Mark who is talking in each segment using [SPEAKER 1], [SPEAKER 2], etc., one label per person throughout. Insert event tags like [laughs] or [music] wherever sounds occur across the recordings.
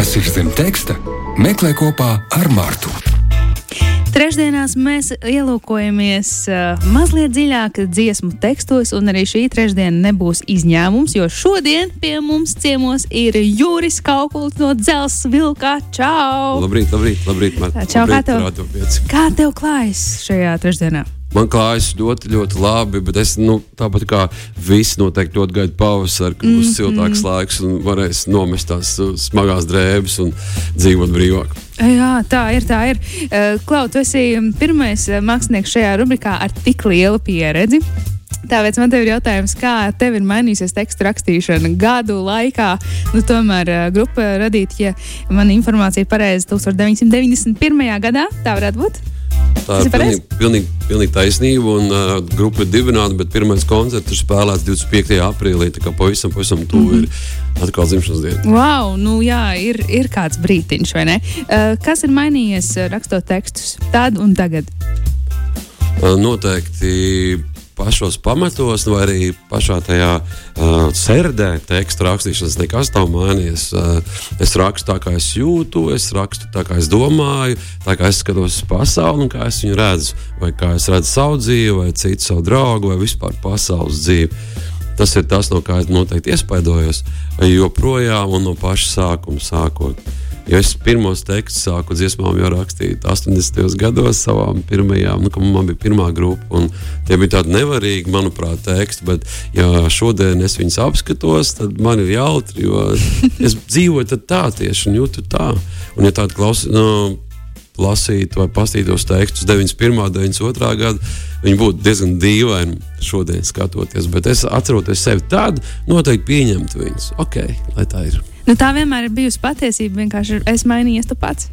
[SPEAKER 1] Kas ir zem teksta? Meklē kopā ar Mārtu.
[SPEAKER 2] Trešdienās mēs ielūkojamies uh, mazliet dziļāk dziesmu tekstos, un arī šī trešdiena nebūs izņēmums, jo šodien pie mums ciemos ir Juris Kaukuls no Dzelzs Vilkā. Čau!
[SPEAKER 3] Labrīt, labrīt, labrīt, Marta.
[SPEAKER 2] Čau, kā
[SPEAKER 3] labrīt,
[SPEAKER 2] tev,
[SPEAKER 3] Radio pieci.
[SPEAKER 2] kā tev klājas šajā trešdienā?
[SPEAKER 3] Man klājas ļoti, ļoti labi, bet es nu, tāpat kā visi noteikti ļoti gaidu pavasaru, kad būs
[SPEAKER 2] Mhm.
[SPEAKER 3] siltāks laiks un varēs nomest tās uh, smagās drēbes un dzīvot brīvāk.
[SPEAKER 2] Jā, tā ir. Tā ir. Uh, Klau, tu esi pirmais uh, mākslinieks šajā rubrikā ar tik lielu pieredzi. Tāpēc man te ir jautājums, kā tev ir mainījusies tekstu rakstīšana gadu laikā? Nu, tomēr uh, grupa radīta, ja man informācija ir pareiza, 1991. gadā. Tā varētu būt.
[SPEAKER 3] Tā ir pilnīgi, pilnīgi, pilnīgi taisnība. Un, uh, grupa ir dibināta, bet pirmais koncerts ir spēlēts 25. aprīlī. Tā kā pavisam, pavisam tuvu
[SPEAKER 2] Mhm.
[SPEAKER 3] mm -hmm. ir atkal dzimšanas diena.
[SPEAKER 2] Wow, nu jā, ir, ir kāds brītiņš, vai ne? Uh, kas ir mainījies rakstot tekstus tad un tagad?
[SPEAKER 3] Uh, Noteikti pašos pamatos, vai arī pašā tajā uh, sērdē, tekstu rakstīšanas, nekas nav mainījies. Uh, es rakstu tā, kā es jūtu, es rakstu tā, kā es domāju, tā kā es skatos uz pasauli un kā es viņu redzu. Vai kā es redzu savu dzīvi, vai citu savu draugu, vai vispār pasaules dzīvi. Tas ir tas, no kā es noteikti iespaidojos, joprojām un no paša sākuma sākot. Jo es pirmos tekstus sāku dziesmām jau rakstīt 80. gados, savām pirmajām, nu, kad man bija pirmā grupa. Tie bija tādi nevarīgi, manuprāt, teksti. Bet, ja šodien es viņus apskatos, tad man ir jautri, jo es [laughs] dzīvoju tā tieši un jūtu tā. Un, ja tādu klausu, nu, lasītu vai pastītos tekstus 91. un 92. gada, viņi būtu diezgan dīvaini šodien skatoties. Bet es atceros sevi tādu, noteikti pieņemtu viņus. Ok, lai tā ir.
[SPEAKER 2] Nu, tā vienmēr ir bijusi patiesība. Vienkārši es mainījies tu pats.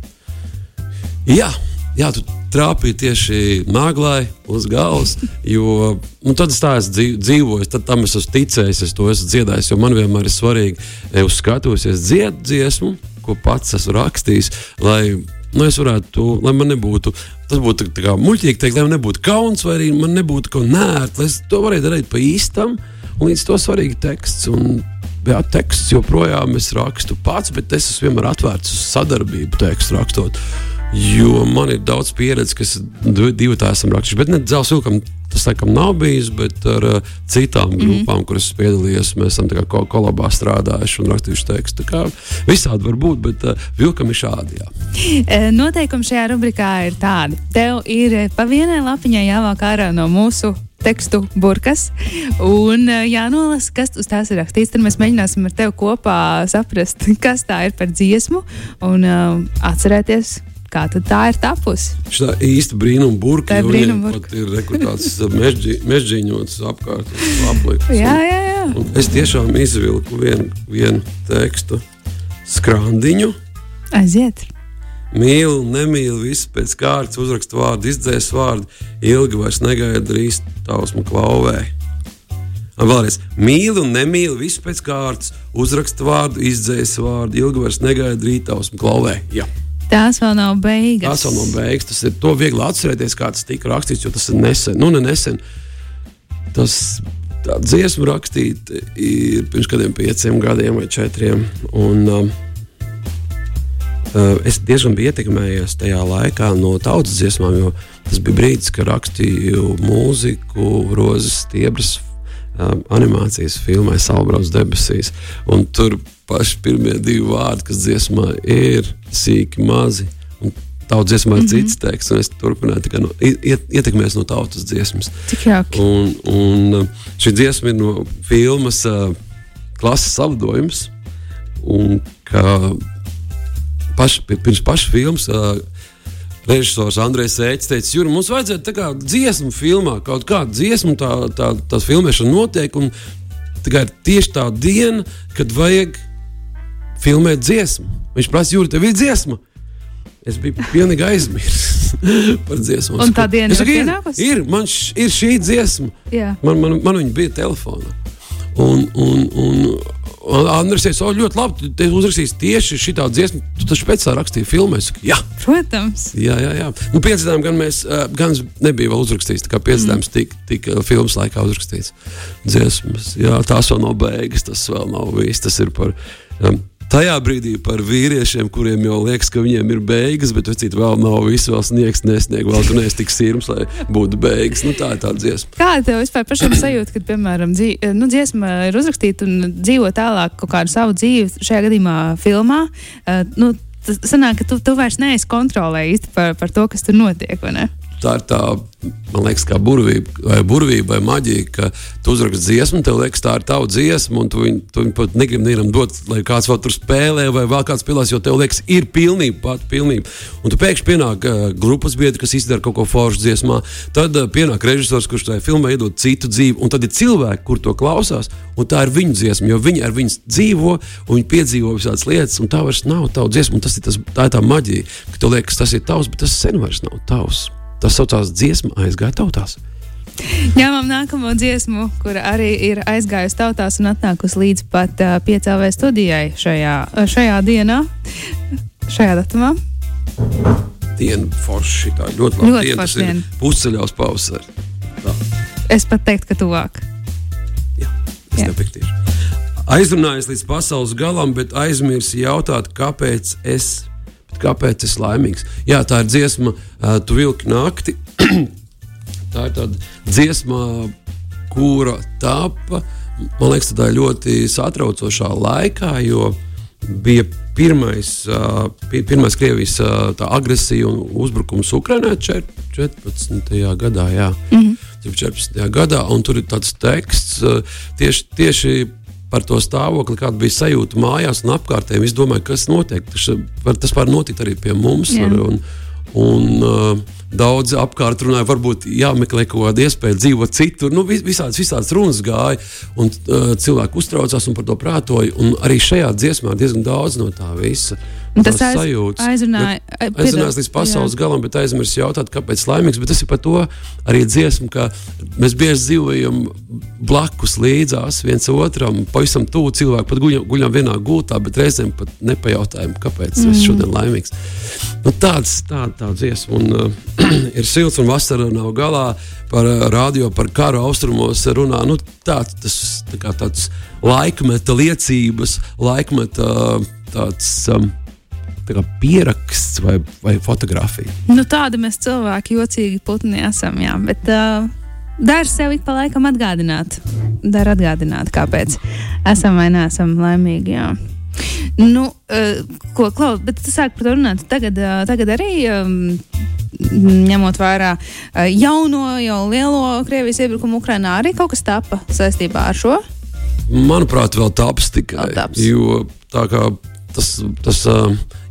[SPEAKER 3] Jā, jā tu trāpīji tieši nāglai uz galvas. [laughs] Jo nu, tad es tā esmu dzīv- dzīvojis, tad tam es esmu ticējis, es to esmu dziedājis. Jo man vienmēr ir svarīgi, ja uz skatuves es dziedu dziesmu, ko pats esmu rakstījis. Lai, Nu, es varētu, lai man nebūtu, tas būtu tā kā muļķīgi teikt, lai man nebūtu kauns, vai arī man nebūtu kaut nērti, lai es to varētu darīt pa īstam, un līdz to svarīgi teksts. Un, Jā, teksts joprojām es rakstu pats, bet es esmu vienmēr atvērts uz sadarbību tekstu rakstot. Jo man ir daudz pieredzes, kas divi tā esam rakstījuši. Bet ne dzelzs vilkam tas laikam nav bijis, bet ar uh, citām grupām, mm -hmm. kuras piedalījos, mēs esam ko kolabā strādājuši un rakstījuši tekstu. Kā Visādi var būt, bet uh, vilkam ir šādi. Jā.
[SPEAKER 2] E, Noteikumi šajā rubrikā ir tādi. Tev ir pa vienai lapiņai jāvāk ārā no mūsu tekstu burkas un e, jānolasa, kas uz tās ir rakstīts. Tad mēs mēģināsim ar tevi kopā saprast, kas tā ir par dziesmu un uh, atcerēties, kā tā ir tapusi.
[SPEAKER 3] Šī īsta brīnuma burka.
[SPEAKER 2] Tā ir brīnuma burka.
[SPEAKER 3] Ir rekrutēts mežģī, mežģīņots apkārt. Aplikts.
[SPEAKER 2] Jā, jā, jā.
[SPEAKER 3] Un es tiešām izvilku vienu, vienu tekstu skrandiņu.
[SPEAKER 2] Aiziet.
[SPEAKER 3] Mīlu, nemīlu, visu pēc kārtas uzrakstu vārdu, izdzēs vārdu, ilgi vairs negaida drīz tausmu klauvē. Un vēlreiz, mīlu, nemīlu, visu pēc kārtas, uzrakstu vārdu, izdzēs vārdu, ilgi vairs negaida drīz tausmu klauvē. Jā.
[SPEAKER 2] Tās vēl nav beigas.
[SPEAKER 3] Tas vēl nav beigas. Tas ir to viegli atcerēties, kā tas tika rakstīts, jo tas ir nesen. Nu, ne nesen. Tas tā dziesma rakstīta ir pirms kādiem pieciem gadiem vai četriem. Un, um, uh, es diezgan biju ietekmējies tajā laikā no tautas dziesmām, jo tas bija brīdis, kad rakstīju mūziku, rozes stiebras. Um, animācijas filmai Salbrauc debesīs. Un tur paši pirmie divi vārdi, kas dziesmā ir sīki, mazi. Tautas dziesmā ir mm -hmm. cits teksts, un es turpināju tikai no, iet, ietekmēs no tautas dziesmas.
[SPEAKER 2] Cik jauki.
[SPEAKER 3] Un, un uh, šī dziesma ir no filmas uh, klases savadojums. Un kā paš, pirms pašas filmas uh, režisors Andrejs Sēķis teica, Juri, mums vajadzētu tā kā dziesmu filmā, kaut kādu dziesmu, tā, tā, tā filmēšana notiek. Un ir tieši tā diena, kad vajag filmēt dziesmu. Viņš prasa, Juri, tev ir dziesma. Es biju pilnīgi aizmirsis [laughs] par dziesmu.
[SPEAKER 2] Un tā diena
[SPEAKER 3] saku,
[SPEAKER 2] ir
[SPEAKER 3] ir, man š, ir šī dziesma.
[SPEAKER 2] Jā.
[SPEAKER 3] Man, man, man viņa bija telefonā. Un, un, un, Andris teica, o, ļoti labi, tu uzrakstīsi tieši šī dziesma. Tu taču pēc tam rakstīji saku, jā,
[SPEAKER 2] Protams.
[SPEAKER 3] jā, jā. jā. Nu, piedzīvājumi gan mēs, gan nebija vēl uzrakstījis. Tā kā piedzīvājums tika tik filmas laikā uzrakstīts. Dziesmas, jā, tās vēl nav beigas, tas vēl nav viss. Tas ir par um, tajā brīdī par vīriešiem, kuriem jau liekas, ka viņiem ir beigas, bet vecīt vēl nav visu, vēl sniegs nesniegt, vēl tu neesi tik sirms, lai būtu beigas. Nu, tā ir tā dziesma.
[SPEAKER 2] Kāda tev vispār pašam [coughs] sajūta, kad, piemēram, dzī, nu, dziesma ir uzrakstīta un dzīvo tālāk kaut kādu savu dzīvi, šajā gadījumā filmā? Uh, nu, tas sanāk, ka tu, tu vairs neesi kontrolē īsti par, par to, kas tur notiek, vai ne?
[SPEAKER 3] Tā ir tā, man liekas, kā burvība vai, burvība vai maģija, ka tu uzraksti dziesmu, tev liekas, tā ir tava dziesma, un tu viņu, tu viņu pat negribi nevienam dot, lai kāds vēl tur spēlē vai vēl kāds pilās, jo tev liekas, ir pilnība, pat pilnība. Un tu pēkšņi pienāk uh, grupas biedri, kas izdara kaut ko foršu dziesmā, tad uh, pienāk režisors, kurš tajā filmā iedod citu dzīvi, un tad ir cilvēki, kur to klausās, un tā ir viņu dziesma, jo viņi ar viņu dzīvo, un viņi piedzīvo visādas lietas, un tā vairs nav tava dziesma, un tas ir tas, tā ir tā maģija, ka tev liekas, tas ir tavs, bet tas sen vairs nav tavs. Tas saucās dziesma aizgāja tautās.
[SPEAKER 2] Ņemam nākamo dziesmu, kur arī ir aizgājusi tautās un atnākusi līdz pat uh, piecēlē studijai šajā, šajā dienā, šajā datumā.
[SPEAKER 3] Diena forši, tā ļoti labi. Ļoti diena, diena. Pusceļā uz pavasari. Tā.
[SPEAKER 2] Es pat teiktu, ka tuvāk.
[SPEAKER 3] Jā, es nepiekrītu. Aizrunājis līdz pasaules galam, bet aizmirsu jautāt, kāpēc es Kāpēc es laimīgs? Jā, tā ir dziesma, uh, tu vilki nakti. [clears throat] tā ir tāda dziesma, kura tapa, man liekas, tādā ļoti satraucošā laikā, jo bija pirmais, uh, pirmais Krievijas uh, agresija un uzbrukums Ukraiņā 14. gadā. Jā. Mm -hmm. 14. gadā, un tur ir tāds teksts uh, tieši, tieši par to stāvokli, kāda bija sajūta mājās un apkārtējiem. Es domāju, kas notiek. Tas var, tas var notikt arī pie mums. Jā. Un, un, uh, Daudz apkārt runāja, varbūt jāmeklē kaut kāda iespēja dzīvot citur. Nu, visādas, visādas runas gāja, un uh, cilvēki uztraucās un par to prātoja. Un arī šajā dziesmā ir diezgan daudz no tā visa.
[SPEAKER 2] Tas aiz, sajūtas. aizrunāja,
[SPEAKER 3] aizrunājās līdz pasaules jā. galam, bet aizmirsu jautāt, kāpēc laimīgs. Bet tas ir par to arī dziesma, ka mēs bieži dzīvojam blakus līdzās viens otram, pavisam tuvu cilvēku, pat guļam, guļam vienā gultā, bet reizēm pat nepajautājam, kāpēc mm. es šodien laimīgs. Nu, tāds, tā, tā dziesma. Un, uh, [clears throat] ir silts un vasara nav galā. Par uh, radio, par karu austrumos runā. Nu, tā, tas tā kā tāds laikmeta liecības, laikmeta tāds. Um, pieraksts vai, vai fotografija.
[SPEAKER 2] Nu, tādi mēs cilvēki, jocīgi putni esam. Jā, bet, uh... Dara sev ik pa laikam atgādināt, dara atgādināt, kāpēc esam vai neesam laimīgi. Jā. Nu, uh, ko Klaus, bet tu sāki par to runāt. Tagad, uh, tagad arī um, ņemot vērā uh, jauno, jau lielo Krievijas iebrukumu Ukrajinā, arī kaut kas tapa saistībā ar šo?
[SPEAKER 3] Manuprāt, vēl taps tikai. Taps. Jo tā kā tas, tas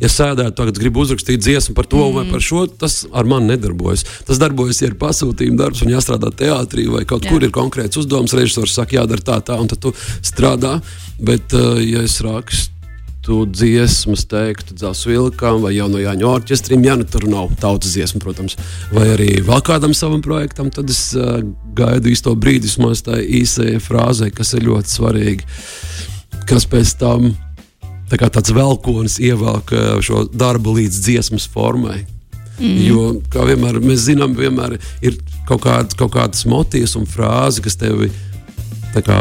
[SPEAKER 3] ja sēdētu tagad, gribu uzrakstīt dziesmu par to mm. vai par šo, tas ar mani nedarbojas. Tas darbojas, ja ir pasūtījuma darbs un jāstrādā teātrī vai kaut Jā. kur ir konkrēts uzdevums. Režisors saka, jādara tā, tā, un tad tu strādā. Bet, ja es rakstu dziesmas, teiktu, dzelzceļa vilkām vai jau no Jāņa orķestriem, ja nu tur nav tautas dziesma, protams, vai arī vēl kādam savam projektam, tad es uh, gaidu īsto brīdi, vismaz tā īsajai frāzei, kas ir ļoti svarīga, kas pēc tam tā kā tāds velkonis ievelk šo darbu līdz dziesmas formai. Mm. Jo, kā vienmēr mēs zinām, vienmēr ir kaut, kād, kaut kādas motīvas un frāzes, kas tevi kā,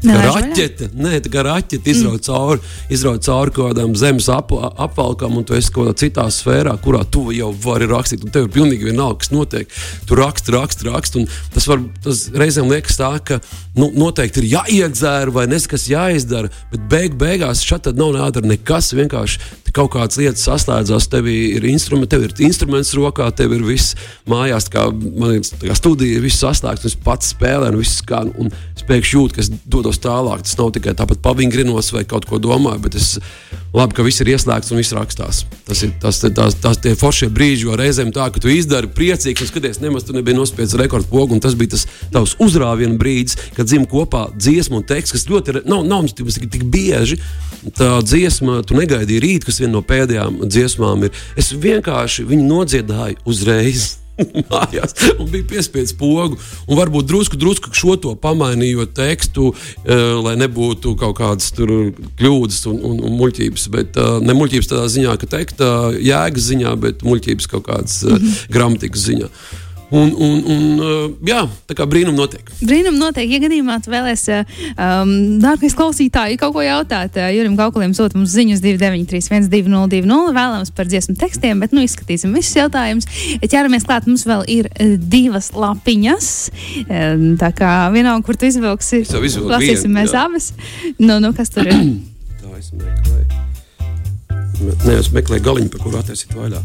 [SPEAKER 3] Raķete, nē, tā kā raķete izrauj mm. cauri, izrauj cauri kaut kādām zemes ap, apvalkām, un tu esi kaut kādā citā sfērā, kurā tu jau vari rakstīt. Tev ir pilnīgi vienalga, kas notiek. Tu raksti, raksti, raksti. Tas, var, tas reizēm liekas tā, ka nu, noteikti ir jāiedzēra vai nezinu, kas jāizdara, bet beig, beigās šeit nav jādara nekas. Vienkārši kaut kādas lietas saslēdzās, tev ir instruments, tev ir instruments rokā, tev ir viss mājās, kā man ir kā studija, viss saslēgts, un es pats spēlēju, un viss skan, un es pēkšņi jūtu, ka es dodos tālāk. Tas nav tikai tāpat pavingrinos vai kaut ko domāju, bet es labi, ka viss ir ieslēgts un viss rakstās. Tas ir tas, tas, tas tie foršie brīži, jo reizēm tā, ka tu izdari priecīgs, un skaties, nemaz tu nebija nospiedz rekordpogu, un tas bija tas tavs uzrāviena brīdis, kad dzim kopā dziesma un teksts, kas ļoti nav, nav mums tik, tik bieži. Tā dziesma, tu negaidīji rīt, kas viena no pēdējām dziesmām ir. Es vienkārši viņu nodziedāju uzreiz. Mājās un bija piespiedu pogu. Un varbūt drusku, drusku šo to pamainījot tekstu, uh, lai nebūtu kaut kādas kļūdas un, un, un muļķības. Bet uh, ne muļķības tādā ziņā, ka teksta jēgas ziņā, bet muļķības kaut kādas -hmm. gramatikas ziņā. Un, un, un, uh, jā, tā kā brīnum notiek.
[SPEAKER 2] Brīnum notiek, ja gadījumā tu vēlēsies, um, dārgais klausītāji, kaut ko jautāt. Uh, Jurim Kaukulim sūta mums ziņas 293, 1202, vēlams par dziesmu tekstiem, bet nu izskatīsim visus jautājumus. Ķeramies klāt, mums vēl ir divas lapiņas. Tā kā vienalga, kur tu izvilksi, lasīsim mēs
[SPEAKER 3] jā.
[SPEAKER 2] abas. Nu, nu, kas tur ir? [clears throat]
[SPEAKER 3] Tā es meklēju. Nē, es meklēju galiņu, par kuru attaisīt vaļā.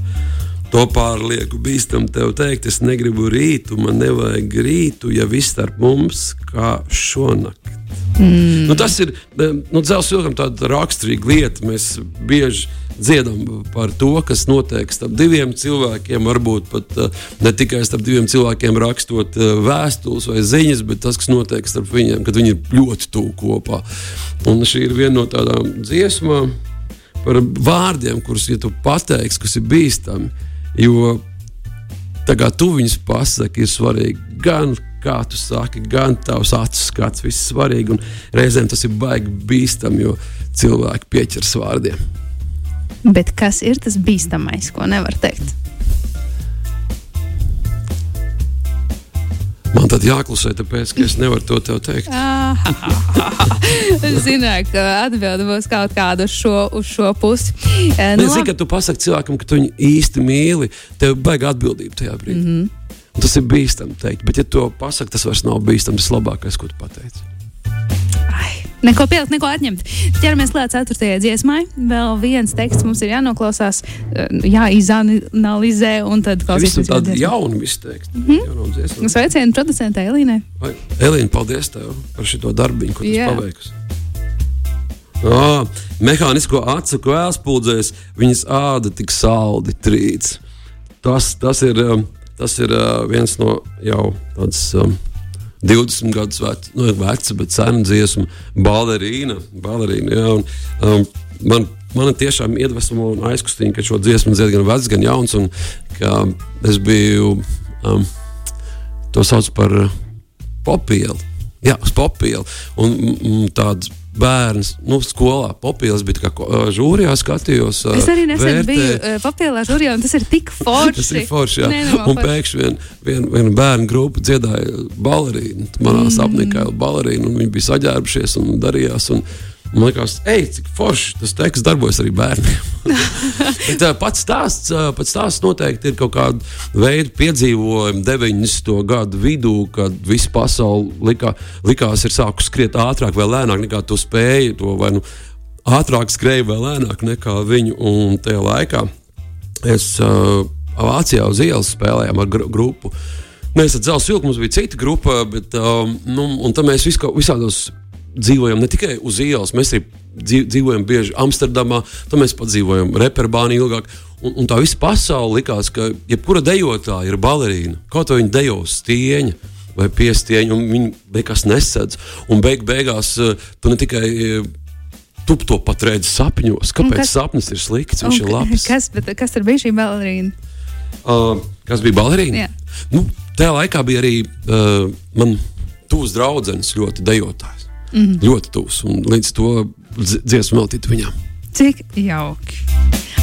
[SPEAKER 3] To pārlieku bīstam tev teikt, es negribu rītu, man nevajag rītu, ja viss starp mums kā šonakt. Mm. Nu, tas ir nu, dzelzceļam tāda raksturīga lieta. Mēs bieži dziedam par to, kas notiek starp diviem cilvēkiem. Varbūt pat uh, ne tikai starp diviem cilvēkiem rakstot uh, vēstules vai ziņas, bet tas, kas notiek starp viņiem, kad viņi ir ļoti tuvu kopā. Un šī ir viena no tādām dziesmām par vārdiem, kurus, ja tu pateiksi, kas ir bīstami, jo tā kā tu viņus pasaki, ir svarīgi gan kā tu saki, gan tavs acu skats, viss svarīgi. Un reizēm tas ir baigi bīstami, jo cilvēki pieķers vārdiem.
[SPEAKER 2] Bet kas ir tas bīstamais, ko nevar teikt?
[SPEAKER 3] Man tad jāklusē, tāpēc, es nevaru to tev teikt. [laughs]
[SPEAKER 2] Es zināju, ka atbilde būs kaut kāda uz šo, uz šo pusi. Eh,
[SPEAKER 3] Nu,
[SPEAKER 2] Nu,
[SPEAKER 3] Zini,
[SPEAKER 2] labi.
[SPEAKER 3] ka tu pasaki cilvēkam, ka tu viņu īsti mīli, tev baigi atbildība tajā brīdī. Mm. -hmm. Tas ir bīstami teikt, bet, ja to pasaki, tas vairs nav bīstami. Tas labākais, ko tu pateici.
[SPEAKER 2] Neko pielikt, neko atņemt. Ķeramies klāt ceturtajai dziesmai. Vēl viens teksts mums ir jānoklausās, eh, jāizanalizē, un tad
[SPEAKER 3] Tas ir
[SPEAKER 2] klausīsimies.
[SPEAKER 3] tāds jauns izteikts. Mm. -hmm.
[SPEAKER 2] Sveicienu producentei Elīnai.
[SPEAKER 3] Elīna, paldies tev par šo darbiņu, ko tu
[SPEAKER 2] Jā.
[SPEAKER 3] paveiksi. Ah, mehānisko acu kvēls pūdzēs, viņas āda tik saldi trīc. Tas, tas ir, tas ir viens no jau tādas um, 20 gadus veca, nu, veca bet sena dziesma, balerīna. balerīna jā, un, um, man, man tiešām iedvesmo un aizkustina, ka šo dziesmu dzied gan vecs, gan jauns. Un, es biju, um, to sauc par uh, popielu. Jā, uz popielu. Un mm, tāds bērns, nu, skolā bija tā kā žūrijā skatījos.
[SPEAKER 2] Es arī nesen
[SPEAKER 3] vērtē-
[SPEAKER 2] biju papildināšu žūrijā, un tas ir tik forši. [laughs]
[SPEAKER 3] Tas ir forši. Jā.
[SPEAKER 2] Nenormāli
[SPEAKER 3] Un
[SPEAKER 2] forši.
[SPEAKER 3] pēkšņi viena vien, vien bērnu grupa dziedāja balerīnu. Manā mm. sapnī kā balerīna, un viņi bija saģērbušies un darījās. Un, Man liekas, ej, cik forši tas teksts darbojas arī bērniem. [laughs] Bet, uh, pats stāsts, uh, pats stāsts noteikti ir kaut kāda veida piedzīvojumi 90. gadu vidū, kad visa pasaule likā, likās ir sākusi skriet ātrāk vai lēnāk nekā tu spēji to vai nu ātrāk skrēja vai lēnāk nekā viņu. Un tajā laikā es uh, Vācijā uz ielas spēlējām ar gru grupu. Mēs ar Zelsu vilku mums bija cita grupa, bet um, nu, mēs visko, visādos dzīvojam ne tikai uz ielas, mēs arī dzīv- dzīvojam bieži Amsterdamā, tad mēs pat dzīvojam Reperbānī ilgāk. Un, un tā visa pasaule likās, ka jebkura dejotāja ir balerīna. Kaut vai viņa dejo uz stieņa vai piestieņa, un viņi beigās nesedz. Un beig beigās uh, tu ne tikai uh, tu to pat redzi sapņos, kāpēc
[SPEAKER 2] kas-
[SPEAKER 3] sapnis ir slikts, viņš
[SPEAKER 2] Un
[SPEAKER 3] ir labs. [laughs]
[SPEAKER 2] Kas, bet, kas tur bija šī balerīna?
[SPEAKER 3] Uh, kas bija balerīna?
[SPEAKER 2] Jā.
[SPEAKER 3] Nu, tajā laikā bija arī uh, man tuvs draugs, ļoti dejotājs. Mm. Ļoti tuvs. Un līdz to dz- dziesmu veltīt viņam.
[SPEAKER 2] Cik jauki.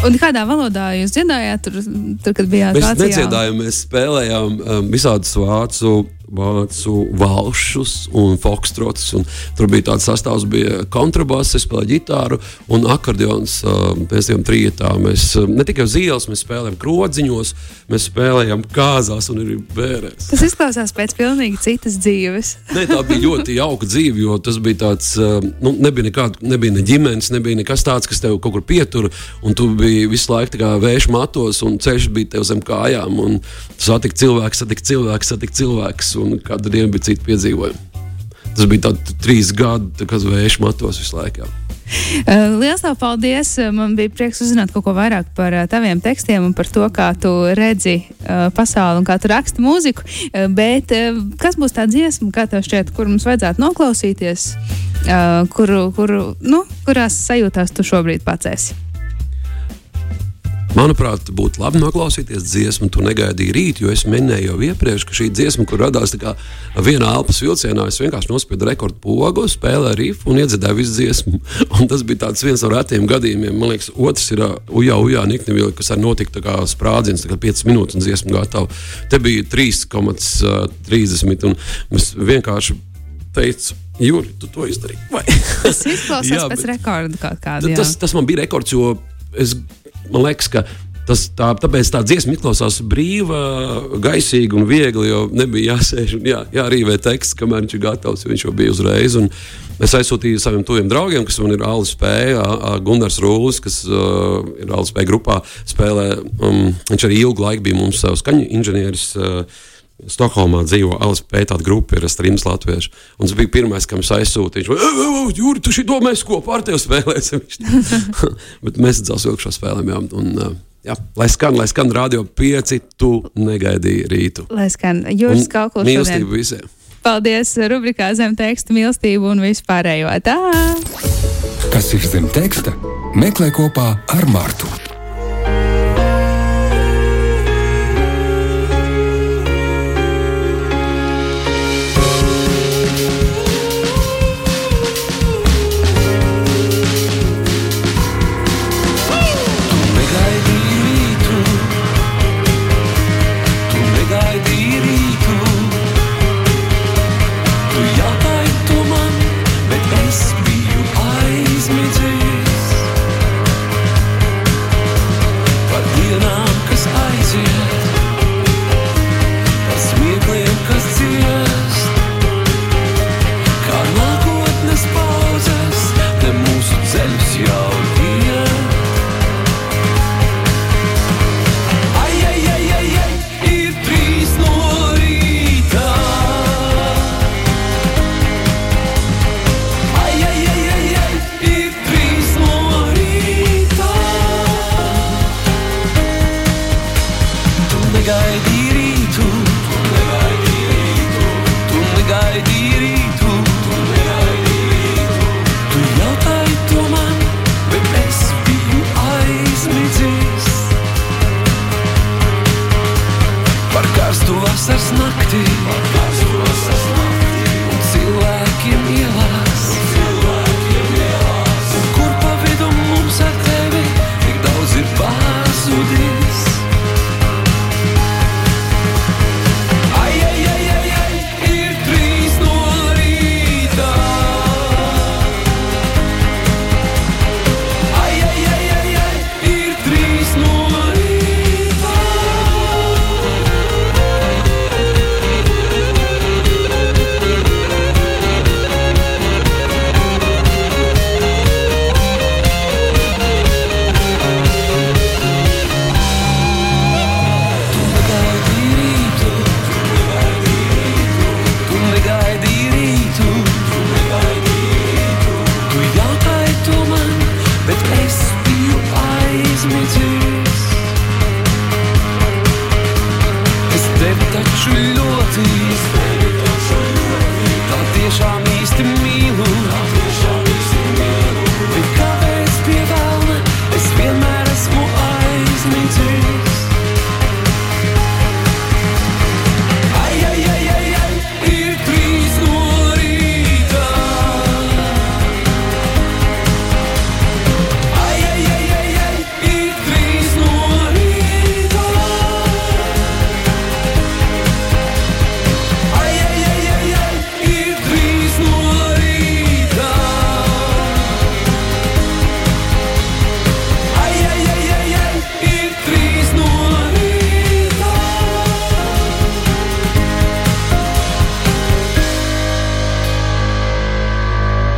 [SPEAKER 2] Un kādā valodā jūs dziedājāt, tur, tur kad bijāt
[SPEAKER 3] Mēs
[SPEAKER 2] Vācijā?
[SPEAKER 3] nedziedājām, mēs spēlējām um, visādus vācu, vācu valšus un fokstrotus. Un tur bija tāds sastāvs, bija kontrabass, es spēlēju ģitāru un akordeons. Pēc tam trijotā mēs ne tikai uz ielas, mēs spēlējām krodziņos, mēs spēlējām kāzās un arī bērēs.
[SPEAKER 2] Tas izklausās pēc pilnīgi citas dzīves.
[SPEAKER 3] Nē, tā bija ļoti jauka dzīve, jo tas bija tāds, nu, nebija nekāda, nebija ne ģimenes, nebija nekas tāds, kas tev kaut kur pietur, un tu biji visu laiku kā vējš matos, un ceļš bija tev zem kājām, un tu satiki cilvēku, satiki cilvēku, satiki cilvēku, un katru dienu bija citi piedzīvojumi. Tas bija tāds trīs gadi, kā vējš matos visu laiku. [laughs]
[SPEAKER 2] Uh, Lielas paldies! Man bija prieks uzzināt kaut ko vairāk par uh, taviem tekstiem un par to, kā tu redzi uh, pasauli un kā tu raksti mūziku. Bet kas būs tā dziesma, kā tev šķiet, kur mums vajadzētu noklausīties, kuru, kuru, nu, kurās sajūtās tu šobrīd pats esi?
[SPEAKER 3] Manuprāt, būtu labi noklausīties dziesmu, tu negaidīji rīt, jo es minēju jau iepriekš, ka šī dziesma, kur radās vienā elpas vilcienā, es vienkārši nospiedu rekordu pogu, spēlēju rifu un iedziedāju visu dziesmu. [laughs] Un tas bija viens no retiem gadījumiem. Man liekas, otrs ir uh, Ujā, Ujā, Niknevila, kas arī notika kā sprādziens, kā 5 minūtes un dziesma gatava. Te bija 3,30 un mēs vienkārši teicu, Jūri, tu to izdarīji.
[SPEAKER 2] tas [laughs] izklausās pēc rekorda kaut kāda.
[SPEAKER 3] Tas, tas man bija rekords, jo es man liekas, ka tas tā, tāpēc tā dziesma izklausās brīva, gaisīga un viegla, jo nebija jāsēž un jā, jārīvē teksts, kamēr viņš ir gatavs. Viņš jau bija uzreiz. Es aizsūtīju saviem tuviem draugiem, kas man ir ALSP, Gunārs Rūlis, kas uh, ir ALSP grupā, spēlē. Um, viņš arī ilgu laiku bija mums skaņu inženieris. Uh, Stokholmā dzīvo LSP, tāda grupa ir Strīms Latviešu. Un tas bija pirmais, kam es aizsūtīju. Viņš teica, Jūri, tu šī domājies, ko pār tevi spēlēsim. [laughs] Bet mēs dzelsot šo spēlēm. Jā, un, jā, lai skan, lai skan radio pieci, tu negaidīji rītu.
[SPEAKER 2] Lai skan Jūras kalkuls.
[SPEAKER 3] Mīlestību visiem.
[SPEAKER 2] Paldies rubrikā zem teksta mīlestību un vispārējo. Tā!
[SPEAKER 1] Kas ir zem teksta? Meklē kopā ar Martu.